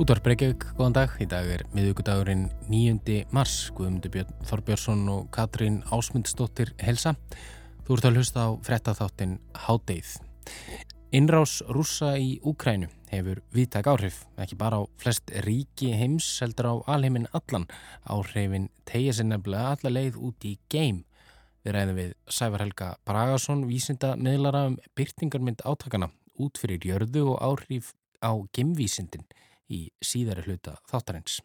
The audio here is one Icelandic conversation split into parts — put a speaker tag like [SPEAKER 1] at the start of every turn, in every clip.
[SPEAKER 1] Útvar Breykjavík, góðan dag. Í dag er miðugudagurinn 9. mars. Guðmundur Björn Þorbjörnsson og Katrín Ásmundsdóttir helsa. Þú ert að hlusta á frettatháttin Hádeið. Innrás rúsa í Úkrænu hefur viðtæk áhrif, ekki bara á flest ríki heims, heldur á alheimin allan. Áhrifin tegja sér nefnilega alla leið út í geim. Við ræðum við Sævar Helga Bragason, vísinda meðlara um byrtingarmynd átakana út fyrir jörðu og áhrif á gemvísindin í síðari hluta þáttarins.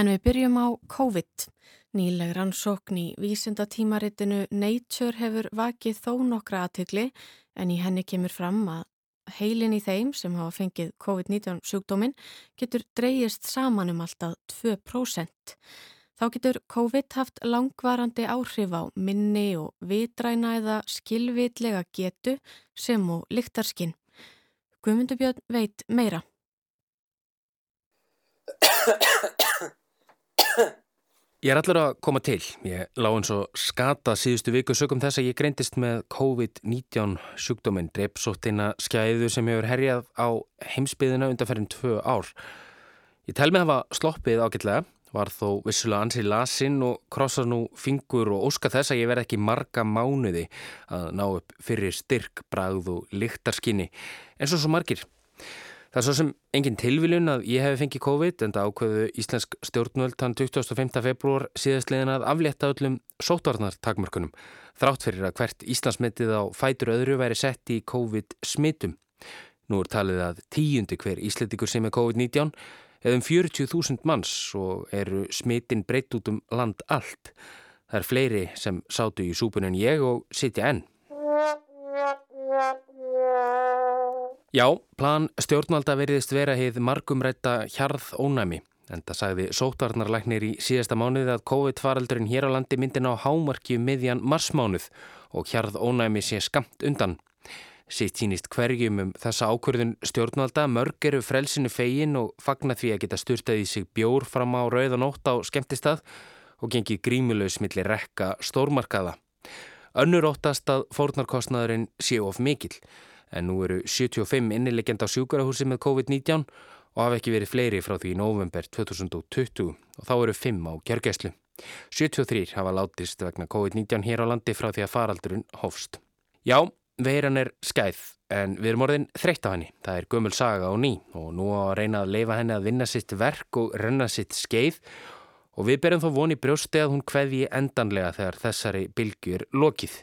[SPEAKER 2] En við byrjum á COVID. Nýleg rannsókn í vísindatímaritinu Nature hefur vakið þó nokkra aðtökli en í henni kemur fram að heilin í þeim sem hafa fengið COVID-19 sjúkdóminn getur dreyjist saman um alltaf 2%. Þá getur COVID haft langvarandi áhrif á minni og vitræna eða skilvitlega getu sem og lyktarskinn. Guðmundubjörn veit meira.
[SPEAKER 1] Ég er allur að koma til. Ég lág eins og skata síðustu viku sögum þess að ég greintist með COVID-19 sjúkdóminn, dreipsóttina skæðu sem hefur herjað á heimsbyðina undanferðin tvö ár. Ég tel mig að hafa sloppið ágætlega var þó vissulega ansið lasinn og krossa nú fingur og óska þess að ég verði ekki marga mánuði að ná upp fyrir styrk, bragð og lyktarskinni eins og svo margir. Það er svo sem engin tilviljun að ég hef fengið COVID en það ákveðu Íslensk stjórnvöld hann 25. februar síðastliðin að aflétta öllum sótvarnartakmörkunum þrátt fyrir að hvert Íslandsmetið á fætur öðru væri sett í COVID smittum. Nú er talið að tíundi hver ísletikur sem er COVID-19 eða um 40.000 manns og eru smitin breytt út um land allt. Það er fleiri sem sátu í súpun en ég og sitja enn. Já, plan stjórnvalda veriðist vera heið margumrætta hjarð ónæmi. En það sagði sótvarnarlæknir í síðasta mánuði að COVID-faraldurinn hér á landi myndin á hámarki um miðjan marsmánuð og hjarð ónæmi sé skamt undan. Sitt sínist hverjum um þessa ákvörðun stjórnvalda, mörg eru frelsinu fegin og fagna því að geta styrtaði sig bjór fram á rauðanótt á skemmtistað og gengið grímulegs millir rekka stórmarkaða. Önnur óttast að fórnarkostnaðurinn sé of mikill, en nú eru 75 innilegend á sjúkarahúsi með COVID-19 og hafa ekki verið fleiri frá því í november 2020 og þá eru 5 á kjörgæslu. 73 hafa látist vegna COVID-19 hér á landi frá því að faraldurinn hófst. Já, Veiran er skæð en við erum orðin þreytt á henni. Það er gömul saga og ný og nú á að reyna að leifa henni að vinna sitt verk og renna sitt skeið og við berjum þó voni brjósti að hún hveði endanlega þegar þessari bylgjur lokið.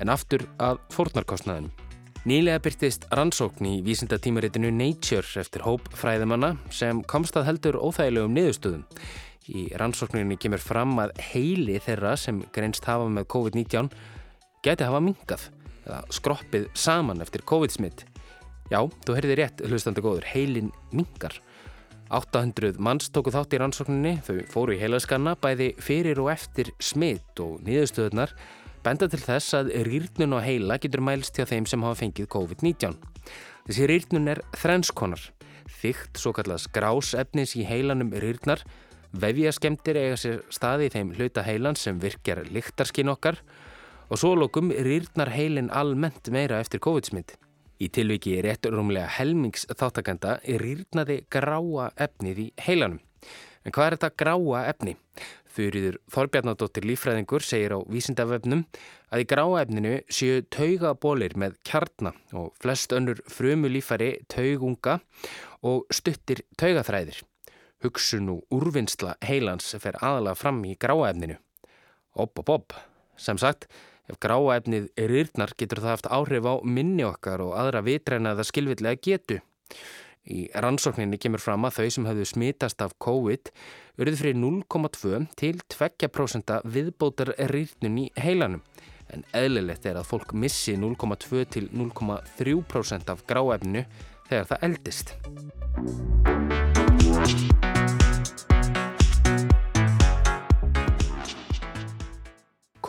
[SPEAKER 1] En aftur að fórnarkostnaðinum. Nýlega byrtist rannsókn í vísindatímaritinu Nature eftir hóp fræðimanna sem komst að heldur óþægilegum niðurstöðum. Í rannsókninni kemur fram að heili þeirra sem greinst hafa með COVID-19 geti hafa mingað eða skroppið saman eftir COVID-smitt. Já, þú heyrði rétt hlustandi góður, heilin mingar. 800 manns tóku þátt í rannsókninni, þau fóru í heilaskanna bæði fyrir og eftir smitt og niðurstöðunar benda til þess að rýrnun og heila getur mælst hjá þeim sem hafa fengið COVID-19. Þessi rýrnun er þrenskonar. Þygt, svo kallast grásefnis í heilanum rýrnar, vefjaskemtir eiga sér staði í þeim hluta heilan sem virkjar lyktarskinn okkar og svo lókum rýrnar heilin almennt meira eftir COVID-smitt. Í tilviki réttur rúmlega helmings þáttakanda er rýrnaði gráa efnið í heilanum. En hvað er þetta gráa efni? Þurriður Þorbjarnadóttir Lífræðingur segir á vísindavefnum að í gráefninu séu taugabólir með kjarna og flest önnur frumu lífari taugunga og stuttir taugaþræðir. Hugsun og úrvinnsla heilans fer aðalega fram í gráefninu. Opp, opp, opp. Sem sagt, ef gráefnið er yrnar getur það haft áhrif á minni okkar og aðra vitrænaða skilvillega getu. Í rannsókninni kemur fram að þau sem hafðu smitast af COVID verið fyrir 0,2 til 2% viðbótar rýrnun í heilanum. En eðlilegt er að fólk missi 0,2 til 0,3% af gráefninu þegar það eldist.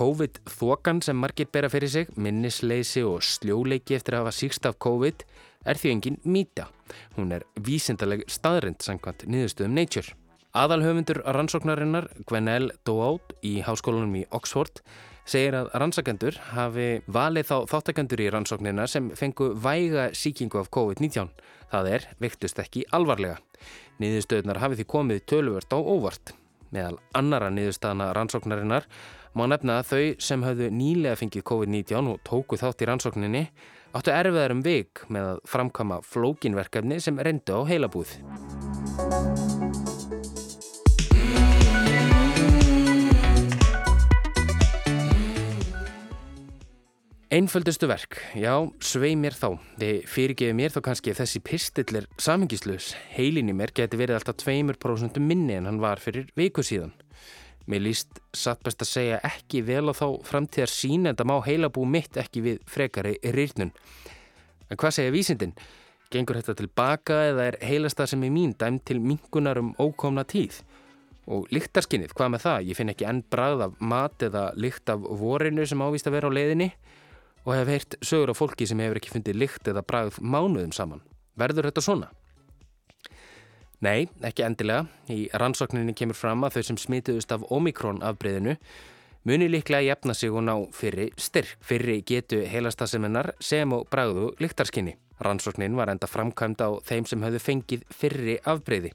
[SPEAKER 1] COVID-þokan sem margir bera fyrir sig, minnisleysi og sljóleiki eftir að hafa síkst af COVID er því engin mýta. Hún er vísindaleg staðrind sangkvæmt niðurstöðum Nature. Aðalhöfundur rannsóknarinnar Gwenelle Doaut í háskólanum í Oxford segir að rannsakendur hafi valið þá þáttakendur í rannsóknina sem fengu væga síkingu af COVID-19. Það er, viktust ekki alvarlega. Niðurstöðunar hafi því komið töluvert á óvart. Meðal annara niðurstaðana rannsóknarinnar má nefna að þau sem hafðu nýlega fengið COVID-19 og tóku þátt í rannsókninni áttu erfiðar um vik með að framkama flókinverkefni sem reyndu á heilabúð. Einföldustu verk, já, svei mér þá. Þið fyrirgefi mér þá kannski ef þessi pistillir samhengislaus. Heilin í mér geti verið alltaf 2% minni en hann var fyrir viku síðan. Mér líst satt best að segja ekki vel á þá framtíðar sín en það má heilabú mitt ekki við frekari rýrnun. En hvað segja vísindin? Gengur þetta tilbaka eða er heilasta sem er mín dæm til mingunar um ókomna tíð? Og lyktarskinnið, hvað með það? Ég finn ekki enn brað af mat eða lykt af vorinu sem ávist að vera á leiðinni og hef heyrt sögur á fólki sem hefur ekki fundið lykt eða brað mánuðum saman. Verður þetta svona? Nei, ekki endilega. Í rannsókninni kemur fram að þau sem smituðust af Omikron afbreyðinu muni líklega jafna sig og ná fyrri styrk. Fyrri getu heilastaseminnar sem og bragðu lyktarskinni. Rannsóknin var enda framkvæmd á þeim sem höfðu fengið fyrri afbreyði.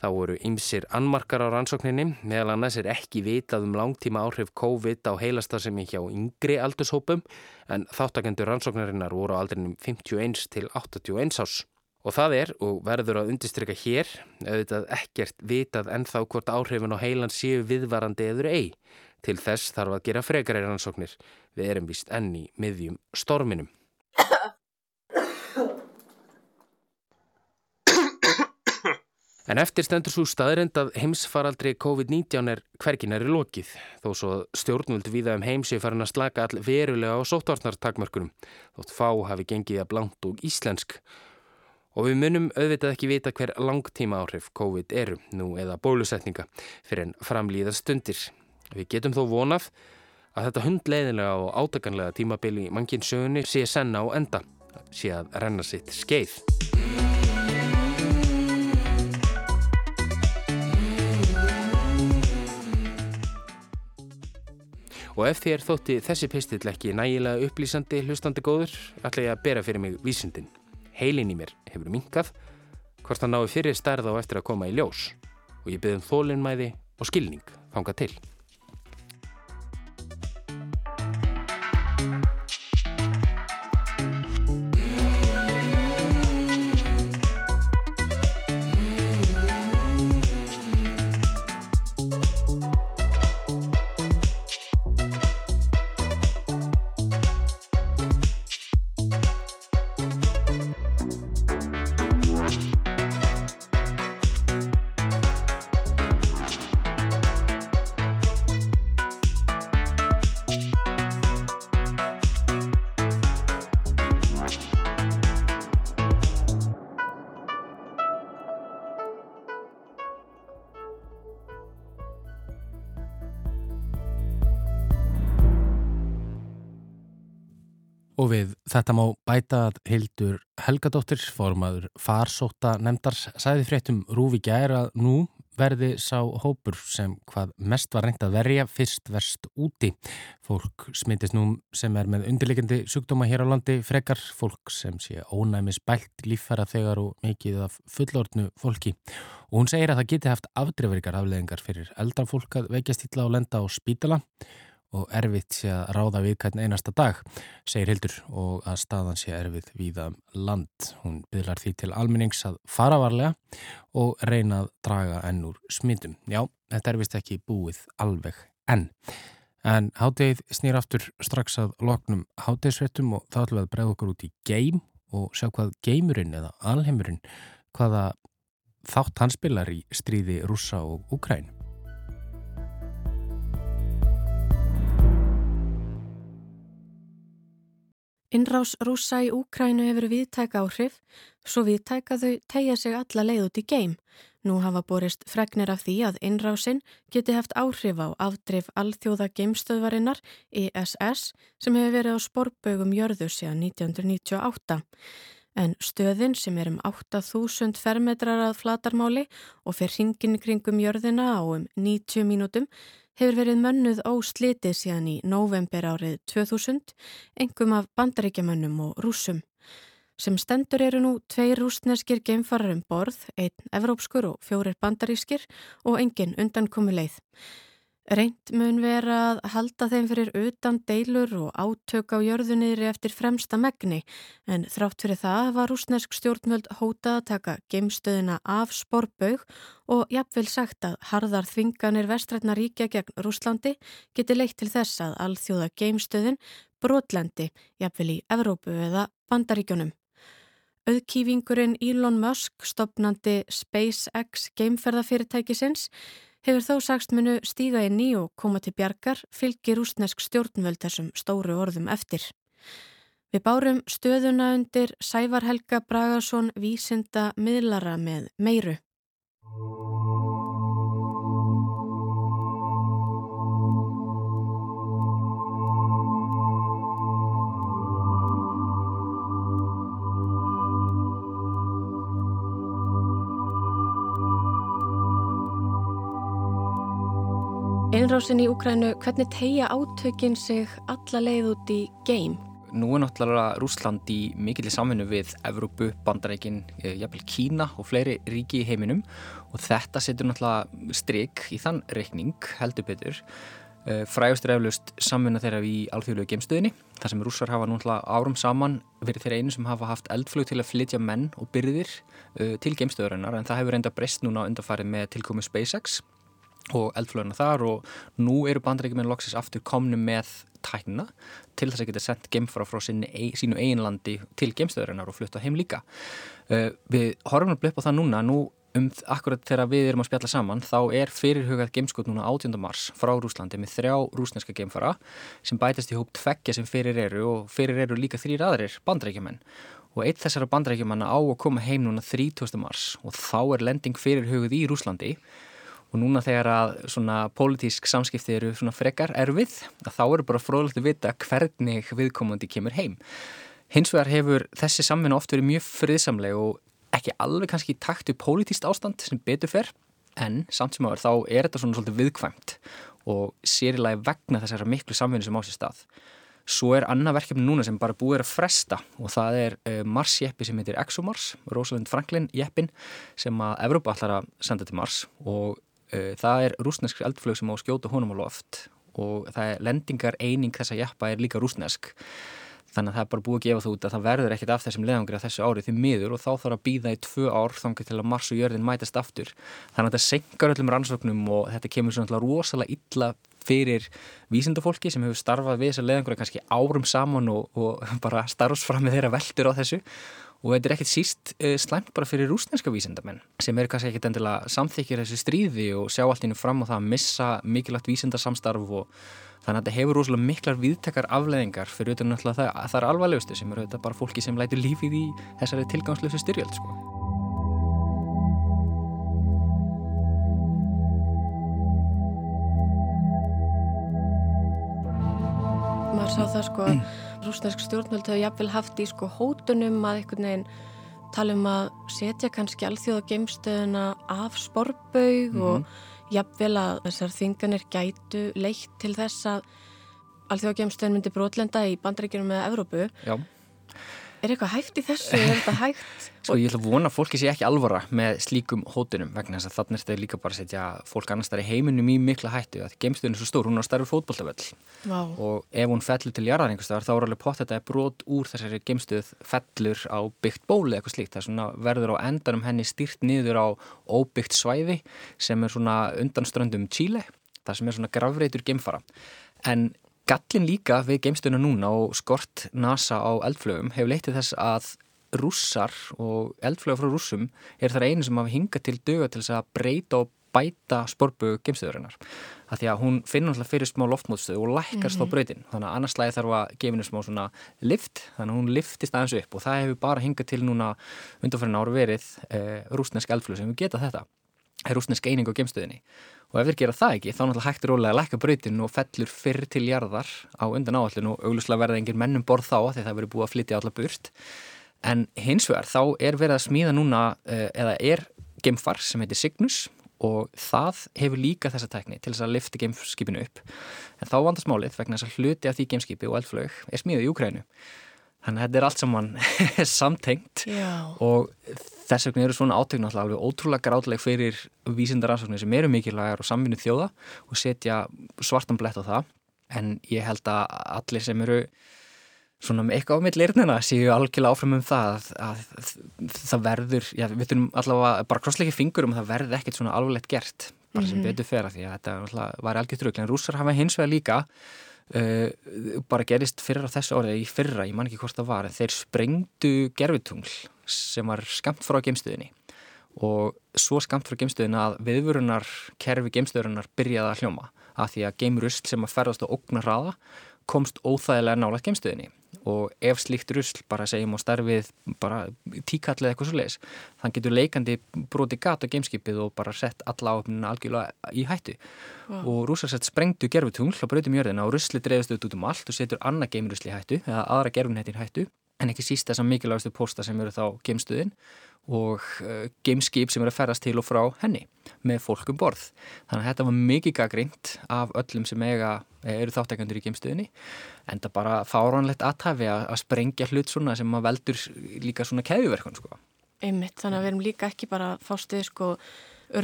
[SPEAKER 1] Þá voru ymsir annmarkar á rannsókninni, meðal annars er ekki vitað um langtíma áhrif COVID á heilastasemi hjá yngri aldurshópum en þáttakendur rannsóknarinnar voru á aldrinum 51 til 81 ás. Og það er, og verður að undistrykka hér, auðvitað ekkert vitað ennþá hvort áhrifin á heilan séu viðvarandi eður ei. Til þess þarf að gera frekari rannsóknir. Við erum vist enni miðjum storminum. En eftir stendur svo staðrind að heimsfaraldri COVID-19 er hverginari lokið, þó svo stjórnvöld viða um heimsi farin að slaka all verulega á sóttvarnartakmörkunum, þótt fá hafi gengið að blankt og íslensk. Og við munum auðvitað ekki vita hver langtíma áhrif COVID eru, nú eða bólusetninga, fyrir en framlýða stundir. Við getum þó vonað að þetta hundleiðilega og átakanlega tímabili í mannkinn sögunni sé senna á enda, sé að renna sitt skeið. Og ef þér þótti þessi pistill ekki nægilega upplýsandi hlustandi góður, ætla ég að bera fyrir mig vísindin. Heilin í mér hefur minkað, hvort það nái fyrir stærð á eftir að koma í ljós. Og ég byrðum þólinnmæði og skilning fanga til. Og við þetta má bæta að Hildur Helgadóttir, formaður farsóta nefndar, sæði fréttum Rúfi Gjæra að nú verði sá hópur sem hvað mest var reynd að verja fyrst verst úti. Fólk smitist nú sem er með undirleikindi sjúkdóma hér á landi frekar, fólk sem sé ónæmis bælt líffæra þegar og mikið af fullortnu fólki. Og hún segir að það geti haft afdreifrikar afleðingar fyrir eldra fólk að veikjast ítla á lenda og spítala og erfitt sé að ráða við hvern einasta dag, segir Hildur og að staðan sé erfitt víða um land. Hún byrjar því til almennings að fara varlega og reyna að draga enn úr smittum. Já, þetta er vist ekki búið alveg enn. En hátegið snýr aftur strax að loknum hátegisvettum og þá ætlum við að bregða okkur út í geim og sjá hvað geimurinn eða alheimurinn, hvaða þátt hann spilar í stríði rúsa og Ukræn.
[SPEAKER 2] Innrás rúsa í Úkrænu hefur viðtæka áhrif, svo viðtæka þau tegja sig alla leið út í geim. Nú hafa borist fregnir af því að innrásinn geti haft áhrif á afdrif alþjóða geimstöðvarinnar ESS sem hefur verið á sporbögum jörðu síðan 1998. En stöðin sem er um 8000 fermetrar að flatarmáli og fer hringin kringum jörðina á um 90 mínútum hefur verið mönnuð óslitið síðan í november árið 2000, engum af bandaríkjamönnum og rúsum. Sem stendur eru nú tveir rúsneskir geimfarar um borð, einn evrópskur og fjórir bandarískir og engin undankomi leið. Reynd mun vera að halda þeim fyrir utan deilur og átök á jörðunniðri eftir fremsta megni en þrátt fyrir það var rúsnesk stjórnmöld hótað að taka geimstöðina af sporbaug og jafnvel sagt að harðar þvinganir vestrætna ríkja gegn Rúslandi geti leitt til þess að alþjóða geimstöðin brotlendi jafnvel í Evrópu eða Bandaríkjónum. Auðkýfingurinn Elon Musk, stopnandi SpaceX geimferðafyrirtækisins, hefur þó sagst munu stíga inn í og koma til bjargar fylgir ústnesk stjórnvöld þessum stóru orðum eftir. Við bárum stöðuna undir Sævar Helga Bragason vísinda miðlara með meiru. Einrásin í Úkrænu, hvernig tegja átökin sig alla leið út í geim?
[SPEAKER 3] Nú er náttúrulega Rúsland í mikillir samfunnu við Evrópu, Bandarækin, eh, jafnvel Kína og fleiri ríki í heiminum og þetta setur náttúrulega stryk í þann reikning heldur betur. Eh, frægust er eflaust samfunna þeirra í alþjóðlegu geimstöðinni þar sem rússar hafa náttúrulega árum saman verið þeirra einu sem hafa haft eldflög til að flytja menn og byrðir eh, til geimstöðurinnar en það hefur reynda breyst núna undarfarið með tilkomi SpaceX og eldflöðuna þar og nú eru bandrækjuminn loksis aftur komnu með tækna til þess að geta sendt gemfara frá sinni, sínu eiginlandi til gemstöðurinnar og flutta heim líka. Uh, við horfum að blippa það núna, nú um akkurat þegar við erum að spjalla saman þá er fyrirhugað gemskot núna 18. mars frá Rúslandi með þrjá rúsneska gemfara sem bætast í hóp tveggja sem fyrir eru og fyrir eru líka þrýr aðrir bandrækjumenn og eitt þessara bandrækjumanna á að koma heim núna 30. mars og þá er lending fyrirhugað í Rúslandi og núna þegar að svona pólitísk samskipti eru svona frekar erfið að þá eru bara fróðilegt að vita hvernig viðkomandi kemur heim. Hins vegar hefur þessi samvinna oft verið mjög friðsamleg og ekki alveg kannski taktu pólitíst ástand sem betur fer en samt sem áður þá er þetta svona svolítið viðkvæmt og sérilega vegna þessara miklu samvinni sem á sér stað. Svo er annað verkefni núna sem bara búið að fresta og það er uh, Mars-jeppi sem heitir ExoMars, Rosalind Franklin-jeppin sem að Evrópa ætlar að senda til Mars og Eh, það er rúsnesk eldflög sem á skjóta honum á loft og það er lendingar eining þessa jæppa er líka rúsnesk þannig að það er bara búið að gefa þú út að það verður ekkert af þessum leðangri að þessu árið því miður og þá þarf að býða í tvö ár þangar til að Mars og jörðin mætast aftur. Þannig að þetta senkar öllum rannsóknum og þetta kemur svona rosalega illa fyrir vísindafólki sem hefur starfað við þessa leðangri kannski árum saman og, og bara starfsfram með þeirra veldur á þessu og þetta er ekkert síst uh, slæmt bara fyrir rúsneska vísendamenn sem eru kannski ekkert endilega samþykjir þessu stríði og sjá allt ínum fram og það að missa mikilvægt vísendarsamstarf og þannig að þetta hefur rosalega miklar viðtekar afleðingar fyrir auðvitað náttúrulega það, það er alvarlegustu sem eru auðvitað bara fólki sem lætur lífið í þessari tilgangslösu styrjöld sko.
[SPEAKER 2] Maður sá það sko mm rúsnesk stjórnvöld hefur jafnvel haft í sko hótunum að einhvern veginn tala um að setja kannski alþjóða geimstöðuna af sporbaug mm -hmm. og jafnvel að þessar þinganir gætu leitt til þess að alþjóða geimstöðun myndi brotlenda í bandreikinum með Evrópu. Já. Er eitthvað hægt í þessu? Er þetta hægt?
[SPEAKER 3] Sko ég ætla að vona að fólki sé ekki alvara með slíkum hótunum vegna þess að þannig er þetta líka bara að setja fólk annars þar í heiminum í mikla hættu að geimstöðun er svo stór, hún er á starfi fótballtafell wow. og ef hún fellur til jarðar einhverstaðar þá er alveg pott þetta brot úr þessari geimstöð fellur á byggt bóli eitthvað slíkt, það er svona verður á endanum henni styrt niður á óbyggt svæði sem er svona undanströndum Chile, það sem er svona gravreitur geimfara en Gallin líka við geimstöðuna núna og skort NASA á eldflögum hefur leytið þess að rússar og eldflögur frá rússum er þar einu sem hafa hingað til döga til þess að breyta og bæta sporbu gemstöðurinnar. Það því að hún finnur alltaf fyrir smá loftmótstöðu og lækkast mm -hmm. á breytin. Þannig að annars lægi þarf að gefa henni smá svona lift, þannig að hún liftist aðeins upp og það hefur bara hingað til núna undanfærin ára verið eh, rúsnesk eldflug sem við geta þetta. Er rúsnesk eining á gemstöðinni og ef þeir gera það ekki þá náttúrulega hægt er ólega að lækka breytin og fellur fyrr til jarðar á undan áallin og augluslega verða engin mennum borð þá því það verður búið að flytja allar burt. En hins vegar þá er verið að smíða núna eh, eða er geimfar sem heitir Cygnus og það hefur líka þessa tekni til þess að lifta geimskipinu upp. En þá vandast málið vegna þess að hluti af því geimskipi og eldflög er smíðið í Ukrænu þannig að þetta er allt saman samtengt Já. og þess vegna eru svona átöknu alltaf alveg ótrúlega gráðleg fyrir vísindaransóknir sem eru mikilvægar og samvinni þjóða og setja svartan blett á það. En ég held að allir sem eru svona með eitthvað á mitt leirnina séu algjörlega áfram um það að, að, að það verður, já við þurfum allavega bara krossleiki fingur um að það verði ekkert svona alveglegt gert bara sem mm -hmm. betur fera því að þetta var algjört rögl en rússar hafa hins vegar líka uh, bara gerist fyrra á þessu orðið í fyrra, ég man ekki hvort það var en þeir sprengdu gerfitungl sem var skamt frá geimstöðinni. Og svo skamt frá geimstöðin að viðvörunar kerfi geimstöðurinnar byrjaði að hljóma að því að geimrusl sem að ferðast á ógnar hraða komst óþægilega nála geimstöðinni. Og ef slíkt rusl bara segjum á starfið bara tíkallið eitthvað svo leiðis þann getur leikandi broti gata á gameskipið og bara sett alla áöfnina algjörlega í hættu. Wow. og rúsar sett sprengtu gerfutungl á bröðum jörðina og rusli dreifast út um allt og setur annað geimrusli í hættu eða aðra gerfunhettin í hættu en ekki síst þess að mikilvægastu posta sem eru þá geimstöðin og uh, gameskip sem eru að ferast til og frá henni með fólkum borð. Þannig að þetta var mikið gaggrínt af öllum sem eiga, eru þáttekandur í geimstöðinni en það bara fáránlegt aðtæfi að, að sprengja hlut svona sem að veldur líka svona keðiverkun sko.
[SPEAKER 2] Einmitt, þannig að við erum líka ekki bara fástið sko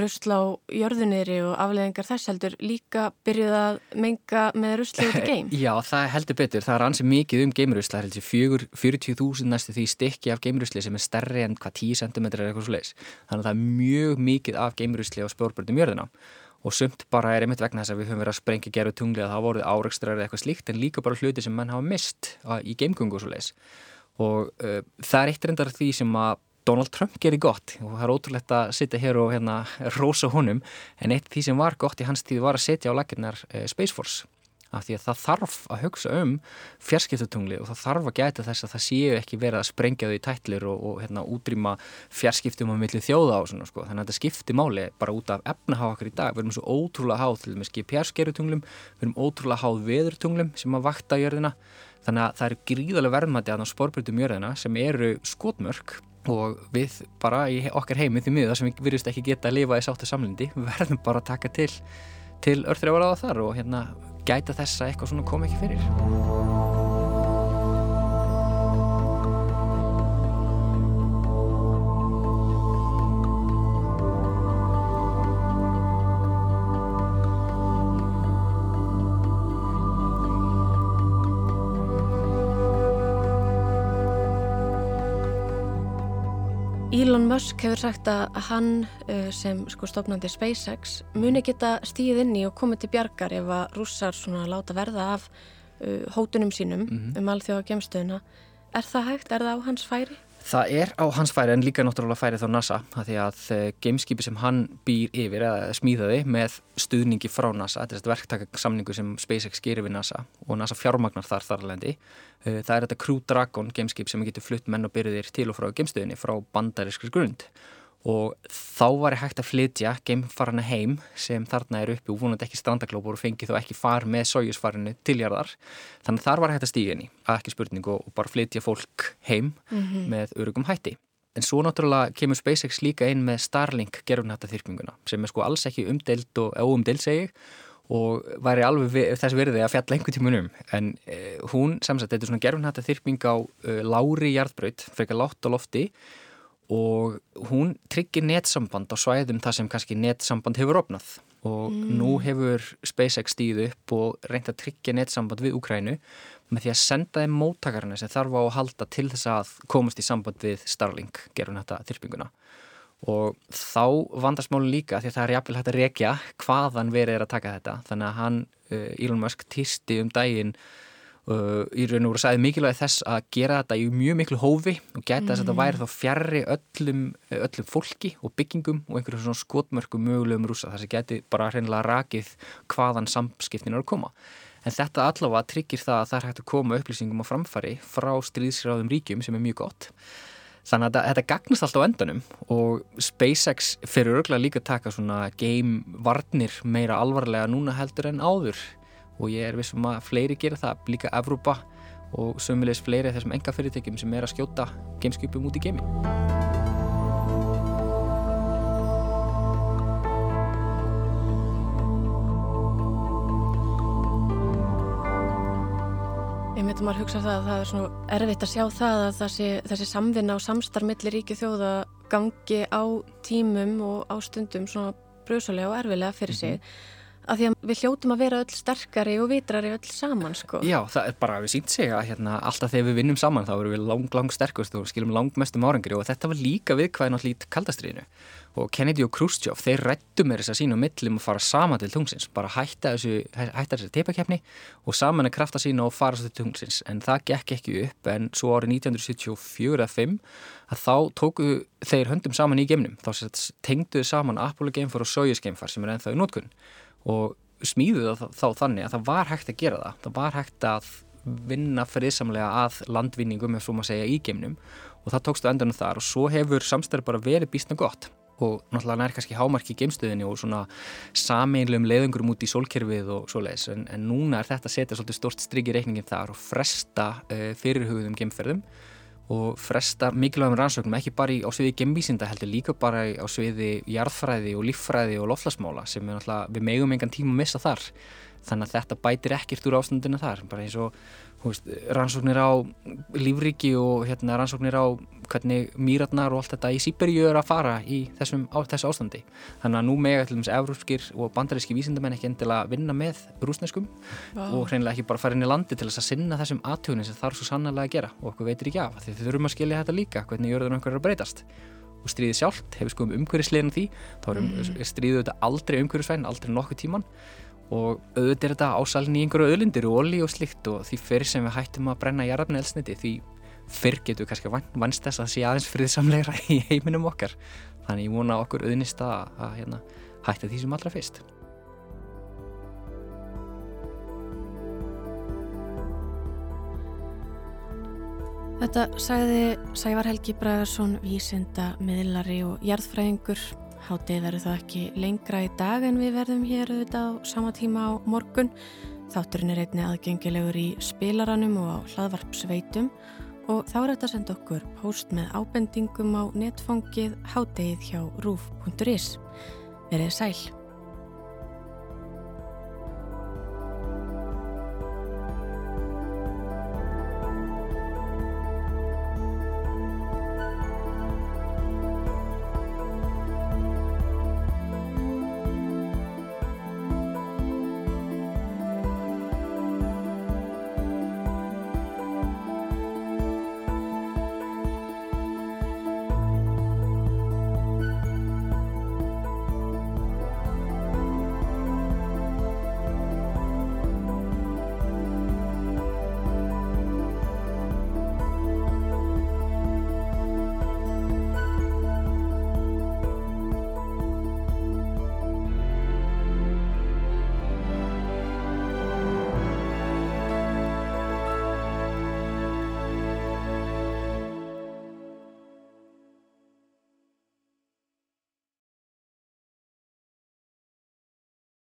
[SPEAKER 2] rusl á jörðuniri og afleðingar þess heldur líka byrjuð að menga með rusli út í geim?
[SPEAKER 3] Já, það heldur betur. Það er ansið mikið um geimrusla, heldur 40.000 næstu því stykki af geimrusli sem er stærri en hvað 10 cm er eitthvað svo leiðis. Þannig að það er mjög mikið af geimrusli á spjórbörnum jörðuna og sumt bara er einmitt vegna þess að við höfum verið að sprengja gerðu tungli að það voruð áreikstrar eða eitthvað slíkt en líka bara hluti sem mann hafa mist í geimgungu og svo leiðis og uh, það er eitt reyndar því sem að Donald Trump gerir gott. Og það er ótrúlegt að sitja hér og hérna rosa honum. En eitt því sem var gott í hans tíð var að setja á laginnar eh, Space Force. Af því að það þarf að hugsa um fjarskiptutungli og það þarf að gæta þess að það séu ekki verið að sprengja þau í tætlir og, og hérna útrýma fjarskiptum á milli þjóða og svona sko. Þannig að þetta skipti máli bara út af efnaháð okkar í dag. Við erum svo ótrúlega háð til þess að GPS-gerutunglum við erum ótrúlega háð veðurtunglum sem að vakta jörðina. Þannig að það eru gríðarlega verðmætti að spórbrytum jörðina sem eru skotmörk og við bara í okkar heimi því miður sem við virðist ekki geta að lifa í sáttu samlindi við verðum bara að taka til til örþrjáraða þar og hérna gæta þess að eitthvað svona kom ekki fyrir
[SPEAKER 2] Musk hefur sagt að hann uh, sem sko stofnandi SpaceX muni geta stíð inn í og komið til bjargar ef að rússar svona láta verða af uh, hótunum sínum mm -hmm. um alþjóða gemstöðuna. Er það hægt? Er það á hans færi?
[SPEAKER 3] Það er á hans færi en líka náttúrulega færi þá NASA að því að uh, gameskipi sem hann býr yfir eða smíðaði með stuðningi frá NASA, þetta er þetta verktakarsamningu sem SpaceX gerir við NASA og NASA fjármagnar þar þarlendi Eh, það er þetta Crew Dragon gameskip sem getur flutt menn og byrjuðir til og frá gamestöðinni frá bandarískri grund. og þá var ég hægt að flytja gamefarana heim sem þarna er uppi og vonandi ekki strandaglópur og fengi þó ekki far með sójusfarinu tiljarðar þannig þar var hægt að stíða henni að ekki spurning og bara flytja fólk heim mm -hmm. með örugum hætti. En svo náttúrulega kemur SpaceX líka inn með Starlink gerfnættaþyrkminguna sem er sko alls ekki umdelt og óumdelt segi og væri alveg þess verði að fjalla einhvern tímunum en eh, hún samsagt, þetta er svona gerfunhætta þyrping á uh, lári jarðbraut, frekar látt á lofti og hún tryggir netsamband á svæðum þar sem kannski netsamband hefur opnað. Og mm. nú hefur SpaceX stíð upp og reynt að tryggja netsamband við Ukrænu með því að senda þeim móttakarna sem þarf á að halda til þess að komast í samband við Starlink gerfunhætta þyrpinguna. Og þá vandast málun líka því að það er jafnvel hægt að rekja hvaðan verið er að taka þetta. Þannig að hann, uh, Elon Musk, týsti um daginn í raun og voru sæðið mikilvægi þess að gera þetta í mjög miklu hófi og geta þess að þetta væri þá fjarrri öllum, öllum fólki og byggingum og einhverjum svona skotmörkum mögulegum rúsa þess að geti bara hreinlega rakið hvaðan samskiptin eru að koma. En þetta allavega tryggir það að það er hægt að koma upplýsingum á framfari frá stríðsráðum ríkjum sem er mjög gott. Þannig að þetta gagnast alltaf á endanum og SpaceX fyrir örgulega líka að taka svona game varnir meira alvarlega núna heldur en áður og ég er vissum að fleiri gera það, líka Evrópa og sömulegis fleiri af þessum enga fyrirtekjum sem er að skjóta gameskipum út í geimi.
[SPEAKER 2] Myndi maður hugsa það að það er svona erfitt að sjá það að þessi, þessi samvinna og samstarf millir ríki þjóða gangi á tímum og á stundum svona bröðsólega og erfilega fyrir sig. Mm -hmm að því að við hljótum að vera öll sterkari og vitrari öll saman sko.
[SPEAKER 3] Já, það er bara að við sínt segja að hérna, alltaf þegar við vinnum saman þá erum við lang, lang sterkust og skilum lang mestum árangri og þetta var líka viðkvæðin á hlýtt kaldastriðinu. Og Kennedy og Khrushchev þeir rættu með þess að sína og millum að fara saman til tungsins, bara hætta þessu hætta þessu teipakefni og saman að krafta sína og fara svo til tungsins en það gekk ekki upp en svo árið 1974-5 að þá tóku þeir höndum saman í gemnum, þá tengduðu saman Apollo geimfar og Soyuz geimfar sem er ennþá í nótkunn og smíðuðu þá, þá þannig að það var hægt að gera það. Það var hægt að vinna friðsamlega að landvinningum, ef svo maður segja, í geimnum og það tókstu endanum þar og svo hefur samstæður bara verið býstna gott. Og náttúrulega nær kannski hámarki í geimstöðinni og svona sameinlegum leiðungurum út í sólkerfið og svo leiðis en, en núna er þetta að setja svolítið stort strikk í reikningin þar og fresta uh, fyrirhugðum geimferðum og fresta mikilvægum rannsóknum ekki bara í, á sviði gemvísinda heldur líka bara á sviði jarðfræði og líffræði og loflasmála sem við megum engan tíma að missa þar. Þannig að þetta bætir ekkert úr ástandinu þar bara eins og veist, rannsóknir á lífriki og hérna, rannsóknir á hvernig mýratnar og allt þetta í Sýberíu er að fara í þessum, á, þessu ástandi þannig að nú með eitthvað európskir og bandaríski vísindamenn ekki endilega vinna með rúsneskum wow. og hreinlega ekki bara fara inn í landi til þess að sinna þessum aðtögunin sem þarf svo sannlega að gera og okkur veitir ekki af því þau þurfum að skilja þetta líka hvernig jörður einhverjar að breytast og stríðið sjálft hefur sko um umhverjuslegin því þá er um, mm. stríðið þetta aldrei umhverjusvæn aldrei nokkuð tíman og auðvitað er þetta ásalinn í einhverju öðlindir og olí og slikt og því fyrir sem við hættum að brenna jarðarni elsniti því fyrr getur við kannski vannst þess að sé aðeins friðsamlegra í heiminum okkar. Þannig ég vona okkur auðnist að, að hérna, hætta því sem allra fyrst.
[SPEAKER 2] Þetta sagði Sævar Helgi Bragarsson vísinda, miðlari og jarðfræðingur Hátið verður það ekki lengra í dag en við verðum hér auðvitað á sama tíma á morgun. Þátturinn er einni aðgengilegur í spilaranum og á hlaðvarpsveitum og þá er þetta að senda okkur post með ábendingum á netfangið hátegið hjá rúf.is. Verðið sæl.